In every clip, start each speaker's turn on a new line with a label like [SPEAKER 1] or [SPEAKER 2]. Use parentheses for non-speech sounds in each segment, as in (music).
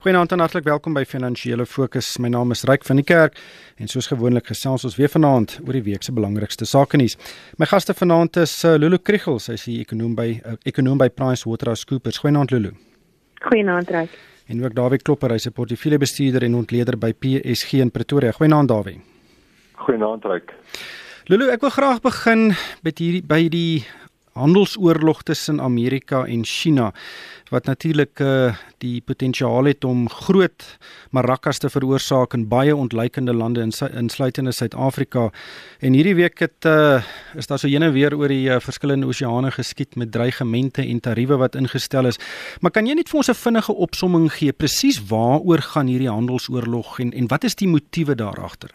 [SPEAKER 1] Goeienaand en hartlik welkom by Finansiële Fokus. My naam is Ryk van die Kerk en soos gewoonlik gesels ons weer vanaand oor die week se belangrikste sake nuus. My gaste vanaand is uh, Lulu Kriel, sy is die ekonom by uh, ekonom by PricewaterhouseCoopers. Goeienaand Lulu.
[SPEAKER 2] Goeienaand Ryk.
[SPEAKER 1] En ook Dawie Klopper, hy is 'n portefeuljebestuurder en ontleder by PSG in Pretoria. Goeienaand Dawie.
[SPEAKER 3] Goeienaand Ryk.
[SPEAKER 1] Lulu, ek wil graag begin by hierdie by die handelsoorlog tussen Amerika en China wat natuurlik uh, die potensiaal het om groot marakas te veroorsaak in baie ontleikende lande insluitende Suid-Afrika. En hierdie week het uh, is daar so ene weer oor die uh, verskillende oseane geskied met dreigemente en tariewe wat ingestel is. Maar kan jy net vir ons 'n vinnige opsomming gee presies waaroor gaan hierdie handelsoorlog en en wat is die motiewe daar agter?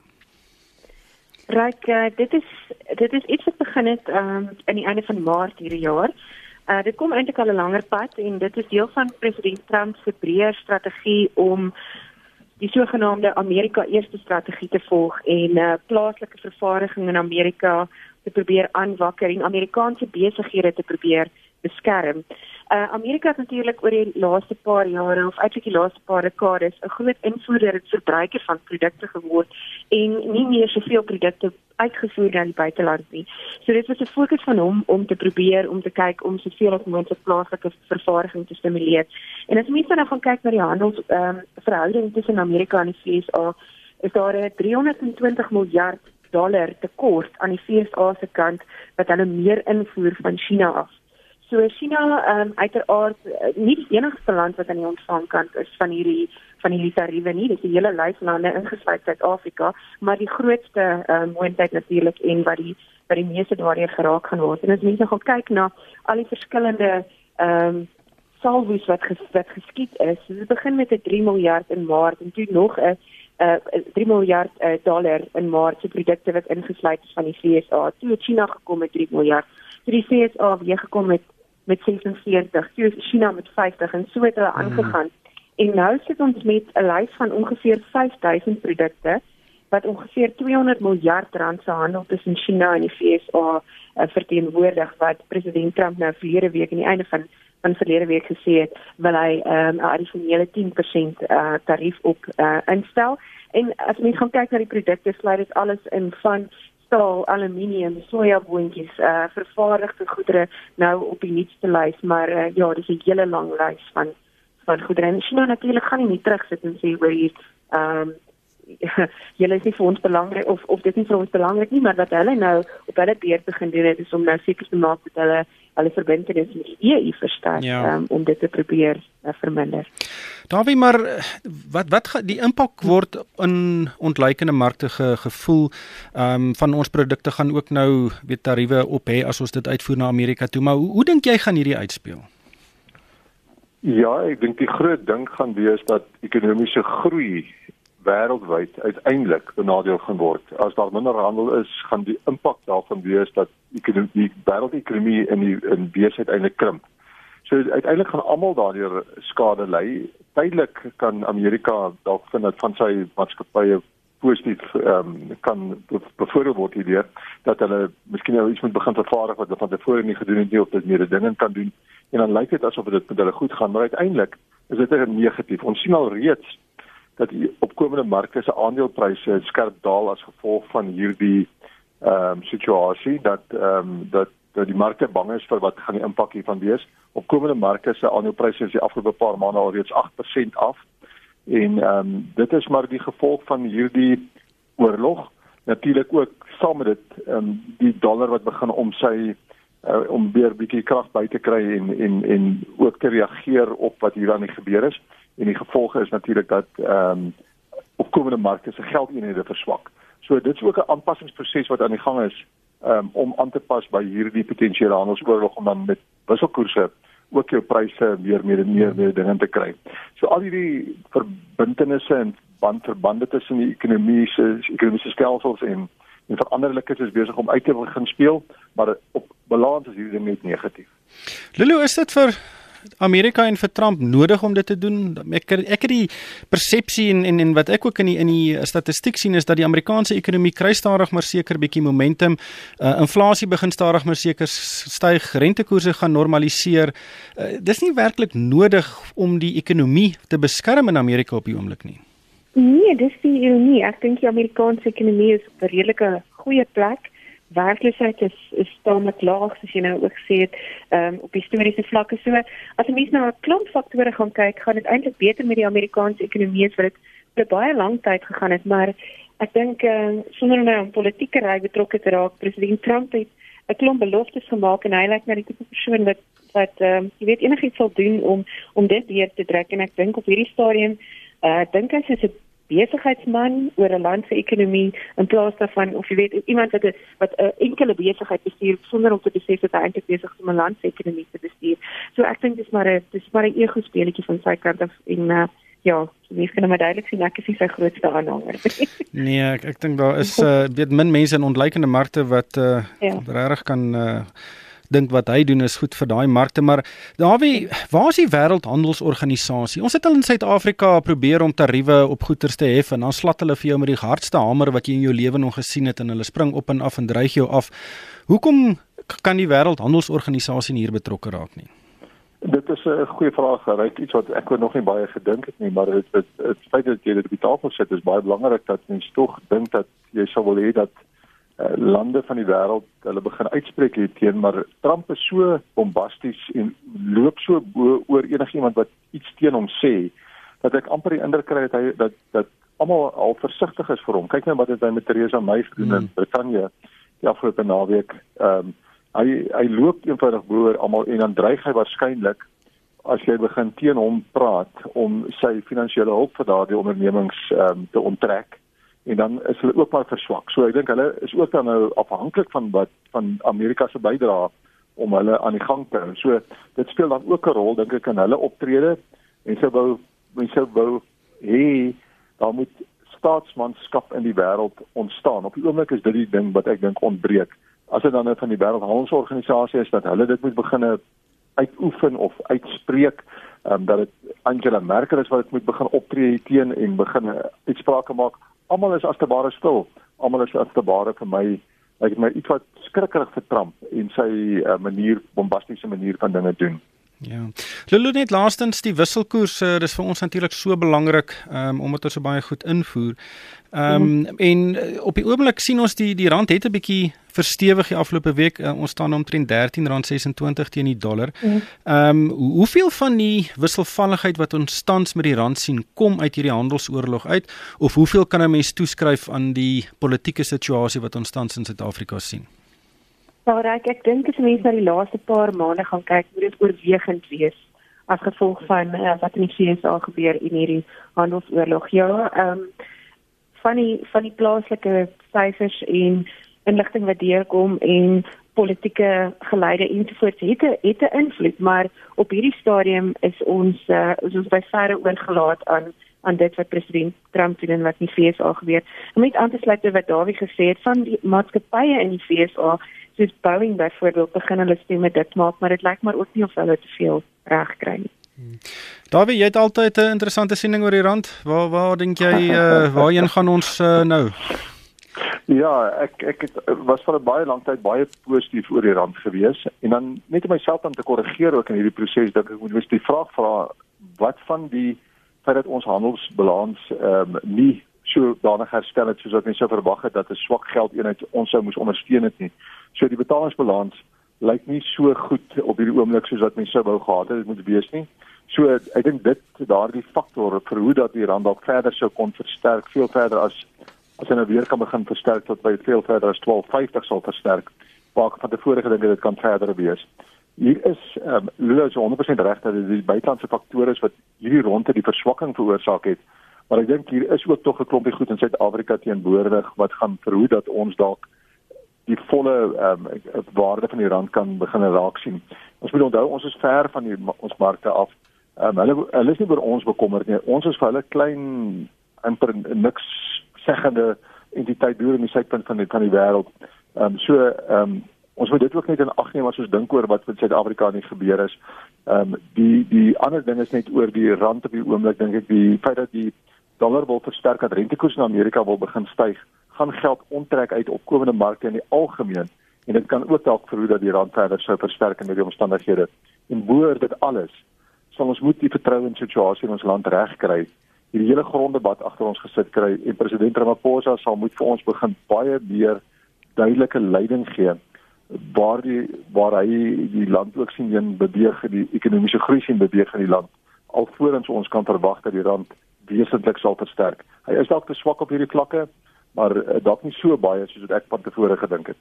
[SPEAKER 2] Ryk, uh, dit is dit is iets wat begin het um, in die einde van Maart hierdie jaar. Uh, dit kom eintlik al 'n langer pad en dit is deel van president Trump se breër strategie om die sogenaamde Amerika Eerste strategie te volg en uh, plaaslike vervaardiging in Amerika te probeer aanwakker en Amerikaanse besighede te probeer beskerm. Uh, Amerika het natuurlik oor die laaste paar jare of eintlik die laaste paar dekades 'n groot invoerder en verbruiker van produkte geword en nie meer soveel produkte uitgevoer na die buiteland nie. So dit was 'n fokus van hom om te probeer om te kyk om soveel as moontlik plaaslike vervaardiging te stimuleer. En as mense dan gaan kyk na die handels ehm um, verhouding tussen Amerika en die VS, is daar 'n 320 miljard dollar tekort aan die VS se kant wat hulle meer invoer van China af. So China ehm um, uiteraard uh, nie die enigste land wat aan die ontvangkant is van hierdie van hierdie tariewe nie. Dit is die hele lys lande ingesluit Suid-Afrika, maar die grootste ehm um, moontlik natuurlik en wat die wat die meeste daardeur geraak gaan word. En as mense gaan kyk na al die verskillende ehm um, salwes wat ges, wat geskied is, so dit begin met 'n 3 miljard in Maart en toe nog 'n uh, 3 miljard uh, dollar in Maart se produkte wat ingesluit is van die FSA. Toe China gekom met 3 miljard. Die FSA weer gekom met met 46, toe China met 50 en so het hulle hmm. aangegaan. En nou sit ons met 'n lys van ongeveer 5000 produkte wat ongeveer 200 miljard rand se handel tussen China en die VSA uh, verteenwoordig wat president Trump nou verlede week aan die einde van van verlede week gesê het wil hy um, 'n addisionele 10% uh, tarief op uh, instel. En as mens gaan kyk na die produkte, sluit dit alles in van staal, aluminium, sojaboontjies, uh vervaardigde goedere nou op die nuutste lys, maar uh, ja, dis 'n hele lang lys van van goedere. En China natuurlik gaan nie terugsit en sê hoe hier ehm (laughs) julle is nie vir ons belangrik of of dit is nie vir ons belangrik nie, maar wat hulle nou op hulle beurt begin doen het is om nou seker te maak dat hulle hulle verbintenis met die EU versterk ja. um, om dit te probeer uh, verminder.
[SPEAKER 1] Daarby maar wat wat die impak word in ontleikende markte ge, gevoel ehm um, van ons produkte gaan ook nou weet tariewe op hê as ons dit uitvoer na Amerika toe maar hoe, hoe dink jy gaan hierdie uitspeel?
[SPEAKER 3] Ja, ek dink die groot ding gaan wees dat ekonomiese groei wêreldwyd uiteindelik benadeel gaan word. As daar minder handel is, gaan die impak daarvan wees dat die wêreldekonomie in die in besigheid eintlik krimp. So uiteindelik gaan almal daardeur skade ly. Tydelik kan Amerika dalk vind dat van sy maatskappye positief ehm um, kan bevoordeel word hierdeur dat hulle miskien nou iets moet begin vervaardig wat hulle van tevore nie gedoen het nie of dit meer dinge kan doen en dan lyk dit asof dit met hulle goed gaan maar uiteindelik is dit negatief. Ons sien al reeds dat die opkomende markte se aandelepryse skerp daal as gevolg van hierdie ehm um, situasie dat ehm um, dat dat die markte bang is vir wat gaan die impak hiervan wees. Opkomende markte se aandelepryse is die afgelope paar maande al reeds 8% af. En ehm um, dit is maar die gevolg van hierdie oorlog. Natuurlik ook saam met dit ehm um, die dollar wat begin om sy uh, om weer bietjie krag by te kry en en en ook te reageer op wat hier aan die gebeur is en die gevolge is natuurlik dat ehm um, opkomende markte se geldeenhede verswak. So dit is ook 'n aanpassingsproses wat aan die gang is um, om aan te pas by hierdie potensiële handelsoorlog om dan met wisselkoerse ook jou pryse meer meer en meer meer dinge te kry. So al hierdie verbintenisse en bandverbande tussen die ekonomiese ekonomiese stelsels en en veranderlikes is besig om uit te begin speel, maar op balans is hierdie net negatief.
[SPEAKER 1] Lulu, is dit vir Amerika en vir Trump nodig om dit te doen? Ek ek het die persepsie en, en en wat ek ook in die in die statistiek sien is dat die Amerikaanse ekonomie kry stadig maar seker bietjie momentum. Uh, inflasie begin stadig maar seker styg, rentekoerse gaan normaliseer. Uh, dis nie werklik nodig om die ekonomie te beskerm in Amerika op die oomblik nie.
[SPEAKER 2] Nee, dis die ironie. Ek dink die Amerikaanse ekonomie is op 'n redelike goeie plek. Werkloosheid is is tamelik laag, soos jy nou ook sê dit, um, op historiese vlakke. So as 'n mens na 'n klomp faktore gaan kyk, gaan dit eintlik beter met die Amerikaanse ekonomie as wat dit vir baie lank tyd gegaan het, maar ek dink uh, sonder nou 'n politieke ry betrokke te raak, president Trump het 'n klomp beloftes gemaak en hy lyk na die tipe persoon wat wat um, jy weet enigiets sal doen om om dit weer te trek en ek dink op hierdie stadium eh uh, dink hy is 'n besigheidsman oor 'n land se ekonomie in plaas daarvan of jy weet iemand wat 'n wat 'n enkele besigheid bestuur sonder om te besef dat hy eintlik besig is om 'n land se ekonomie te bestuur. So ek dink dis maar 'n dis maar 'n ego speletjie van sy kant af en uh, ja, mens kan maar duidelik sien ek is nie sy grootste aanhanger nie. (laughs) (laughs)
[SPEAKER 1] nee, ek ek dink daar is uh, weet min mense in ontleikende markte wat uh, ja. regtig kan uh, dink wat hy doen is goed vir daai markte, maar Dawie, waar is die wêreldhandelsorganisasie? Ons het al in Suid-Afrika probeer om tariewe op goederes te hef en dan slat hulle vir jou met die hardste hamer wat jy in jou lewe nog gesien het en hulle spring op en af en dreig jou af. Hoekom kan die wêreldhandelsorganisasie hier betrokke raak nie?
[SPEAKER 3] Dit is 'n goeie vraag, reg iets wat ek nog nie baie gedink het nie, maar dit dit feit dat jy dit op die tafel sit is baie belangrik dat mens tog dink dat jy sou wil hê dat uh, lande van die wêreld hulle begin uitspreek hier teen maar Trump is so bombasties en loop so bo oor enigiemand wat iets teen hom sê dat ek amper die indruk kry dat hy dat dat almal al versigtig is vir hom. Kyk net wat het hy met Theresa May gedoen hmm. in Brittanje die afgelope naweek. Ehm um, hy hy loop eenvoudig bo oor almal en dan dreig hy waarskynlik as jy begin teen hom praat om sy finansiële hulp vir daardie ondernemings ehm um, te onttrek en dan is hulle ook maar verswak. So ek dink hulle is ook dan nou afhanklik van wat van Amerika se bydrae om hulle aan die gang te hou. So dit speel dan ook 'n rol dink ek in hulle optrede en sou wou mense wou hê daar moet staatsmanskap in die wêreld ontstaan. Op die oomblik is dit die ding wat ek dink ontbreek. As dit dan nou van die wêreldhandelsorganisasie is dat hulle dit moet begine uitoefen of uitspreek um, dat dit Angela Merkel is wat dit moet begin optree teen en begin uitsprake maak almal is as te bare stil. Almal is as te bare vir my ek het my iets wat skrikkerig vir Trump en sy uh, manier bombastiese manier van dinge doen.
[SPEAKER 1] Ja. Lulu net laastens die wisselkoers, uh, dis vir ons natuurlik so belangrik um, omdat ons so baie goed invoer. Ehm um, mm. en uh, op die oomblik sien ons die die rand het 'n bietjie verstewig die afgelope week. Uh, ons staan omtrent R13.26 teen die dollar. Mhm. Ehm mm. um, hoeveel van die wisselvalligheid wat ons tans met die rand sien kom uit hierdie handelsoorlog uit of hoeveel kan 'n mens toeskryf aan die politieke situasie wat ons tans in Suid-Afrika sien?
[SPEAKER 2] Nou, ek ek dink as mense na die laaste paar maande gaan kyk, moet dit oorwegend wees as gevolg van uh, wat in die VS gebeur in hierdie handelsoorlog. Ja, ehm um, van die van die plaaslike syfers en inligting wat deurkom en politieke geleide ensovoorts het 'n het 'n invloed, maar op hierdie stadium is ons uh, is ons by verre oorgelaat aan aan dit wat president Trump doen en wat in die VS gebeur. Om net aan te sluit by wat Dawie gesê het van die maatskappye in die VS soos Boeing byvoorbeeld begin hulle stemme dit maak, maar dit lyk maar ook nie of hulle te veel reg kry nie.
[SPEAKER 1] Hmm. Dawie, jy het altyd 'n interessante siening oor die rand. Waar waar dink jy uh, (laughs) waarheen gaan ons uh, nou?
[SPEAKER 3] Ja, ek ek het, was vir 'n baie lang tyd baie positief oor die rand gewees en dan net om myself dan te korrigeer ook in hierdie proses dink ek moet jy die vraag vra wat van die feit dat ons handelsbalans ehm um, nie so danig herstel het soos wat mense sou verwag het dat 'n swak geldeenheid ons sou moes ondersteun het nie. So die betalingsbalans lyk nie so goed op hierdie oomblik soos wat mense sou wou gehad het dit moet wees nie. So ek dink dit daardie faktor vir hoe dat die rand dalk verder sou kon versterk, veel verder as as hy nou weer kan begin versterk tot by veel verder as 12.50 sal versterk. Maar van tevore gedink dit kan verder wees. Hier is ehm um, Lula is 100% reg dat dit die buitelandse faktore is wat hierdie ronde die verswakking veroorsaak het. Maar ek dink hier is ook tog 'n klompie goed in Suid-Afrika teenwoordig wat gaan verhoed dat ons dalk die volle ehm um, waarde van die rand kan begin raak sien. Ons moet onthou ons is ver van die ons markte af. Ehm um, hulle hulle is nie oor ons bekommerd nie. Ons is vir hulle klein amper niks seggende entiteit deur in die suidpunt van die van die wêreld. Ehm um, so ehm um, Ons moet dit ook net in ag neem as ons dink oor wat met Suid-Afrika nie gebeur is. Ehm um, die die ander ding is net oor die rand op die oomblik dink ek die feit dat die dollar wil versterk dat rentekoers in Amerika wil begin styg, gaan geld onttrek uit opkomende markte in die algemeen en dit kan ook dalk verhoed dat die rand verder sou versterk in hierdie omstandighede. En boor dit alles sal ons moet die vertroue in situasie in ons land regkry. Hierdie hele gronddebat agter ons gesit kry en president Ramaphosa sal moet vir ons begin baie meer duidelike leiding gee waar die waar hy die land ook sien heen beweeg die ekonomiese groei sien beweeg in die land alvorens ons kan verwag dat die rand wesentlik sal versterk. Hy is dalk te swak op hierdie vlakke, maar uh, dalk nie so baie soos wat ek van tevore gedink het.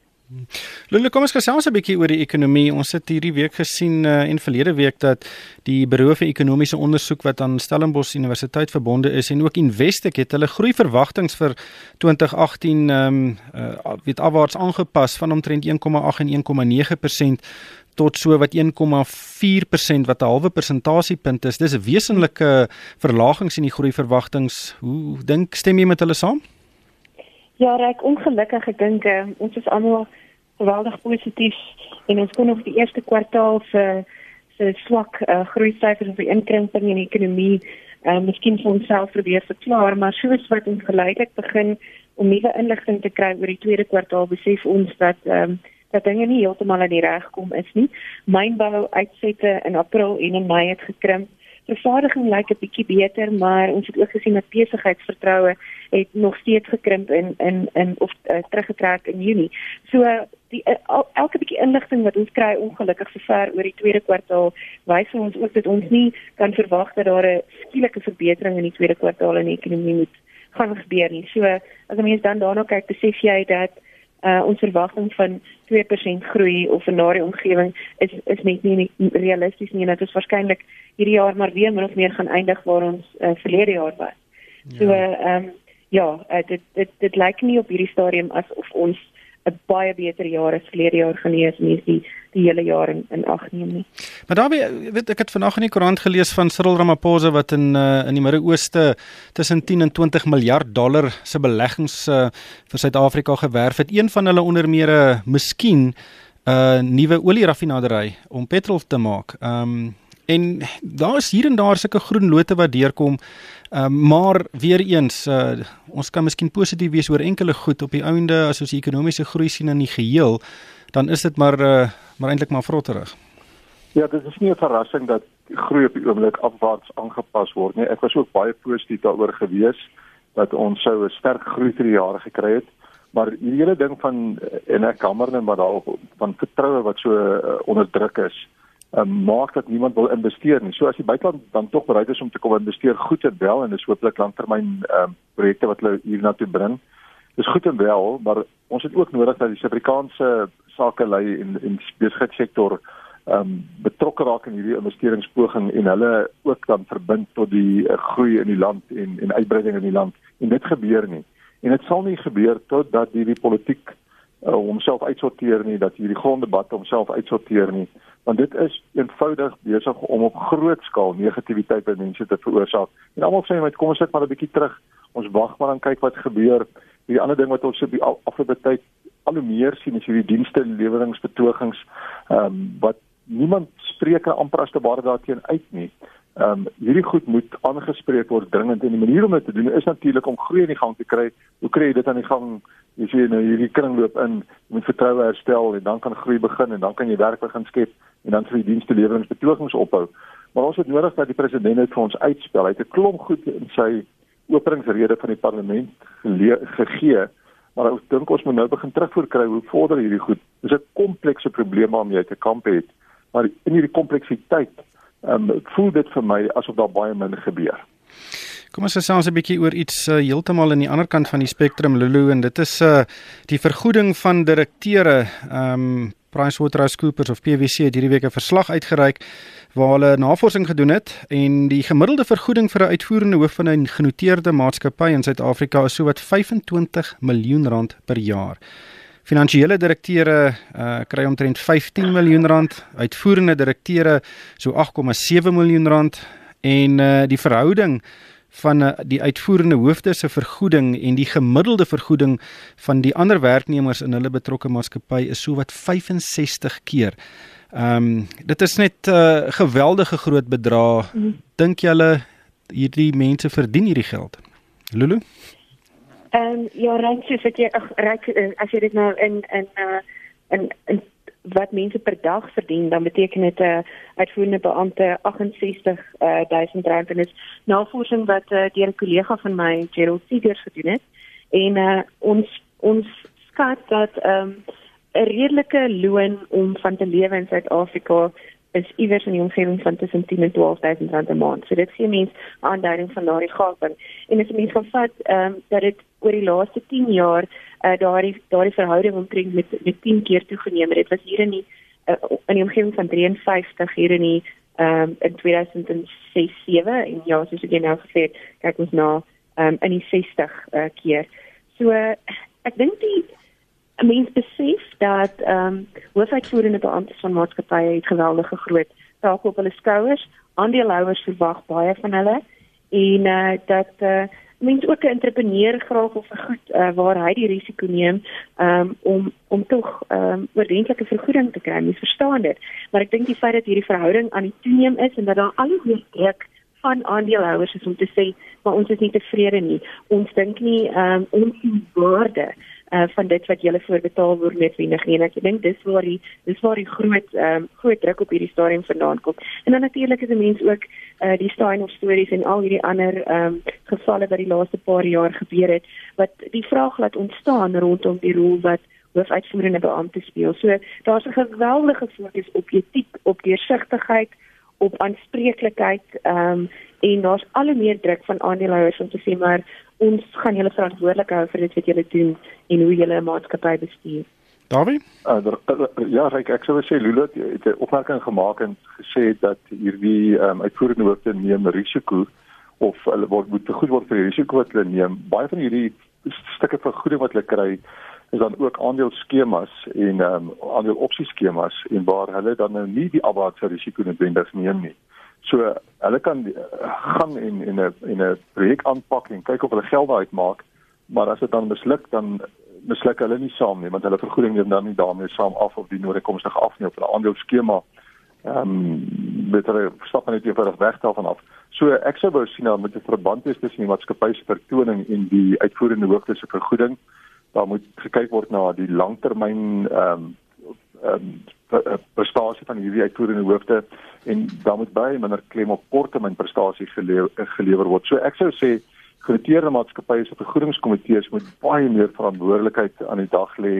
[SPEAKER 1] Lulu, kom ons gesels 'n bietjie oor die ekonomie. Ons het hierdie week gesien uh, en verlede week dat die Buro vir Ekonomiese Onderzoek wat aan Stellenbosch Universiteit verbonde is en ook Investec het hulle groei verwagtinge vir 2018 ehm um, uh, weet afwaarts aangepas van omtrent 1,8 en 1,9% tot so wat 1,4% wat 'n halwe persentasiepunt is. Dis 'n wesenlike verlaging in die groei verwagtinge. Hoe dink stem jy met hulle saam?
[SPEAKER 2] Ja, ek ongelukkig gedink uh, ons is almal geweldig positief en ons kon op die eerste kwartaal se se swak uh, groei syfers of die inkrimping in die ekonomie uh, miskien vir onsself probeer verklaar, maar soos wat ons geleidelik begin om nuwe inligting te kry oor die tweede kwartaal, besef ons dat ehm um, dat dinge nie heeltemal aan die reg kom is nie. Mynbou uitsette in April en in Mei het gekrimp vervaardiging lyk 'n bietjie beter, maar ons het ook gesien dat besigheidsvertroue het nog steeds gekrimp in in in of uh, teruggetrek in Junie. So die uh, elke bietjie inligting wat ons kry ongelukkig sover oor die tweede kwartaal wys vir ons ook dat ons nie kan verwag dat daar 'n skielike verbetering in die tweede kwartaal in die ekonomie moet gaan gebeur nie. So as 'n mens dan daarna kyk, besef jy dat uh, ons verwagting van 2% groei of 'n nare omgewing is is net nie, nie realisties nie en dit is waarskynlik hierdie jaar maar weer min of meer gaan eindig waar ons uh, verlede jaar was. So ehm ja. Um, ja, uh, dit dit dit lyk nie op hierdie stadium asof ons 'n baie beter jaar as verlede jaar gelees en die die hele jaar in in ag neem nie.
[SPEAKER 1] Maar daar weet ek het vanoggend in die koerant gelees van Cyril Ramaphosa wat in uh, in die Midde-Ooste tussen 10 en 20 miljard dollar se beleggings uh, vir Suid-Afrika gewerf het. Een van hulle onder meer 'n uh, miskien 'n uh, nuwe olieraffinaderry om petrol te maak. Ehm um, en daar is hier en daar sulke groen lote wat deurkom. Uh, maar weer eens uh, ons kan miskien positief wees oor enkele goed op die einde as ons die ekonomiese groei sien in die geheel, dan is dit maar uh, maar eintlik maar vrotterig.
[SPEAKER 3] Ja, dit is nie 'n verrassing dat groei op die oomblik afwaarts aangepas word nie. Ek was ook baie positief daaroor gewees dat ons sou 'n sterk groei vir die jare gekry het, maar die hele ding van en ek kamer net maar daar van vertroue wat so uh, onder druk is um, maak dat niemand wil investeer nie. So as die buiteland dan tog bereid is om te kom investeer, goed en wel en dis hooplik langtermyn ehm um, projekte wat hulle hiernatoe bring. Dis goed en wel, maar ons het ook nodig dat die Suid-Afrikaanse sakelei en en besigheidssektor ehm um, betrokke raak in hierdie investeringspoging en hulle ook dan verbind tot die uh, groei in die land en en uitbreiding in die land. En dit gebeur nie. En dit sal nie gebeur totdat hierdie politiek uh, homself uitsorteer nie, dat hierdie gronddebat homself uitsorteer nie want dit is eenvoudig besig om op groot skaal negativiteit by mense te veroorsaak. En almal sê net kom ons sit maar 'n bietjie terug. Ons wag maar en kyk wat gebeur. Die ander ding wat ons op die afgelope tyd al hoe meer sien is hierdie dienste leweringsbetogings ehm um, wat niemand spreek amper as te ware daarteen uit nie. Ehm um, hierdie goed moet aangespreek word dringend en die manier om dit te doen is natuurlik om groei in die gang te kry. Hoe kry jy dit aan die gang? Jy sien nou hierdie kringloop in, jy moet vertroue herstel en dan kan groei begin en dan kan jy werk begin skep en dan vir die dienste leweringsbetogings ophou. Maar ons het nodig dat die president dit vir ons uitspel. Hy het 'n klomp goed in sy openingsrede van die parlement gegee, maar ek dink ons moet nou begin terugvoer kry hoe vorder hierdie goed. Dis 'n komplekse probleem waarmee jy te kamp het, maar in hierdie kompleksiteit, um, voel dit vir my asof daar baie min gebeur.
[SPEAKER 1] Kom ons gesels 'n bietjie oor iets uh, heeltemal aan die ander kant van die spektrum Lulu en dit is uh die vergoeding van direkteure um, PricewaterhouseCoopers of PwC het hierdie week 'n verslag uitgereik waar hulle navorsing gedoen het en die gemiddelde vergoeding vir 'n uitvoerende hoof van 'n genoteerde maatskappy in Suid-Afrika is sowat 25 miljoen rand per jaar. Finansiële direkteure uh, kry omtrent 15 miljoen rand, uitvoerende direkteure so 8,7 miljoen rand en uh, die verhouding van uh, die uitvoerende hoofde se vergoeding en die gemiddelde vergoeding van die ander werknemers in hulle betrokke maatskappy is sowat 65 keer. Ehm um, dit is net 'n uh, geweldige groot bedrag. Mm. Dink julle hierdie mense verdien hierdie geld? Lulu?
[SPEAKER 2] Ehm um, ja, reg soos ek ag reg eh, as jy dit nou in in uh in, in wat mense per dag verdien, dan beteken dit 'n uh, uitvoerende beampte 68000 uh, rand en is navorsing wat uh, deur 'n kollega van my Gerald Seegers gedoen het. En uh, ons ons skat dat ehm um, 'n redelike loon om van te lewe in Suid-Afrika is iewers in die omgewing van tussen 10 en 12000 rand 'n maand. So dit gee mense aanduiding van daardie gaping. En as jy mens gaan vat ehm um, dat dit oor die laaste 10 jaar uh, daardie daardie verhouding omtrent met met 10 keer toegeneem het. Dit was hier in die uh, in die omgewing van 53 hier in die ehm um, in 2006 7 en ja, soos ek nou gesê het, kyk ons na ehm um, in die 60 uh, keer. So uh, ek dink die 'n mens besef dat ehm um, hoofuitvoerende beamptes van maatskappye het geweldige groot take op hulle skouers. Aandeelhouers verwag baie van hulle en eh uh, dat eh uh, mens ook 'n entrepreneur graag wil vergoed uh, waar hy die risiko neem um, om om tog ehm um, oordentlike vergoeding te kry. Mens verstaan dit. Maar ek dink die feit dat hierdie verhouding aan die toeneem is en dat daar al hoe meer druk van aandeelhouers is om te sê maar ons is nie tevrede nie. Ons dink nie ehm um, ons waarde uh, van dit wat julle voorbetaal word net wenig nie. Ek dink dis waar die dis waar die groot um, groot druk op hierdie stadium vandaan kom. En dan natuurlik is die mense ook uh, die Stein of stories en al hierdie ander um, gevalle wat die laaste paar jaar gebeur het wat die vraag laat ontstaan rondom die rol wat hoofuitvoerende beampte speel. So daar's 'n geweldige fokus op etiek, op deursigtigheid, op aanspreeklikheid ehm um, en daar's al hoe meer druk van aandeelhouers om te sê maar ons gaan julle verantwoordelik hou vir dit wat julle doen en hoe julle 'n maatskappy bestuur.
[SPEAKER 1] Dawie?
[SPEAKER 3] Uh, ja, ek ek sou sê Lula het 'n opmerking gemaak en gesê dat hierdie um, uitvoerende hoofde neem risiko of hulle word moet vergoed word vir die risiko wat hulle neem. Baie van hierdie stukke vergoeding wat hulle kry is dan ook aandeelskemas en ehm um, aandeelopsieskemas en waar hulle dan nou nie die abaatse risiko noodwendig neem nie. So hulle kan uh, gaan en en 'n en 'n projek aanpak en kyk of hulle geld uitmaak, maar as dit dan misluk dan misluk hulle nie saam nie want hulle vergoeding neem dan nie daarmee saam af of die noodkomstige af nie op hulle aandeleeskema. Ehm um, hulle stap net eenvoudig weg daarvan af. So ek sou wou sien dat met 'n verband is tussen die maatskappy se vertoning en die uitvoerende hoofde se vergoeding. Daar moet gekyk word na die langtermyn ehm um, ehm um, prestasie van hierdie uitvoerende hoofde en dan moet baie minder klem op korttermyn prestasie gelewer, gelewer word. So ek sou sê genoteerde maatskappye se vergoedingskomitees moet baie meer verantwoordelikheid aan die dag lê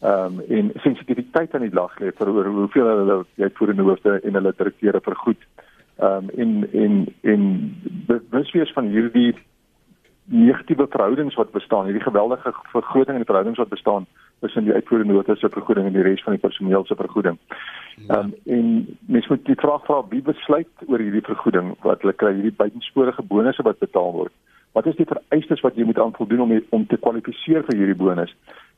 [SPEAKER 3] ehm um, en sensitiwiteit aan die dag lê vir oor hoeveel hulle uitvoerende hoofde en hulle direkteure vergoed. Ehm um, en en en bewus wees van hierdie negatiewe verhoudings wat bestaan, hierdie geweldige vergroting in die verhoudings wat bestaan tussen die uitvoerende hoofde se vergoeding en die res van die personeel se vergoeding. Ja. Ehm um, en mens moet die vraag vra wie besluit oor hierdie vergoeding wat hulle kry, hierdie buitensporige bonusse wat betaal word. Wat is die vereistes wat jy moet aanvoldoen om om te kwalifiseer vir hierdie bonus?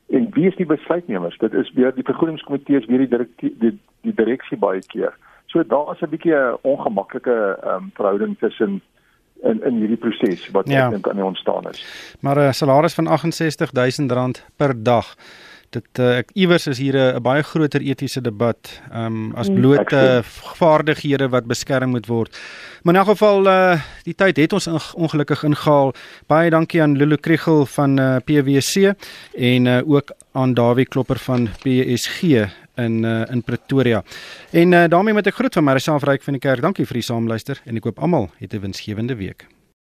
[SPEAKER 3] En wie is die besluitnemers? Dit is weer die vergoedingskomitees, weer die direktie, die, die direksie baie keer. So daar is 'n bietjie 'n ongemaklike ehm um, verhouding tussen in in hierdie proses wat ja. ek dink aan die ontstaan is.
[SPEAKER 1] Maar 'n salaris van R68000 per dag dit uh, ek iewers is hier 'n baie groter etiese debat um as mm, blote vaardighede wat beskerm moet word. Maar in elk geval uh die tyd het ons ongelukkig ingehaal. Baie dankie aan Lulu Kriegel van uh, PwC en uh, ook aan Dawie Klopper van PSG in uh, in Pretoria. En uh, daarmee met ek groet van myself Ryk van die kerk. Dankie vir die saamluister en ek hoop almal het 'n winsgewende week.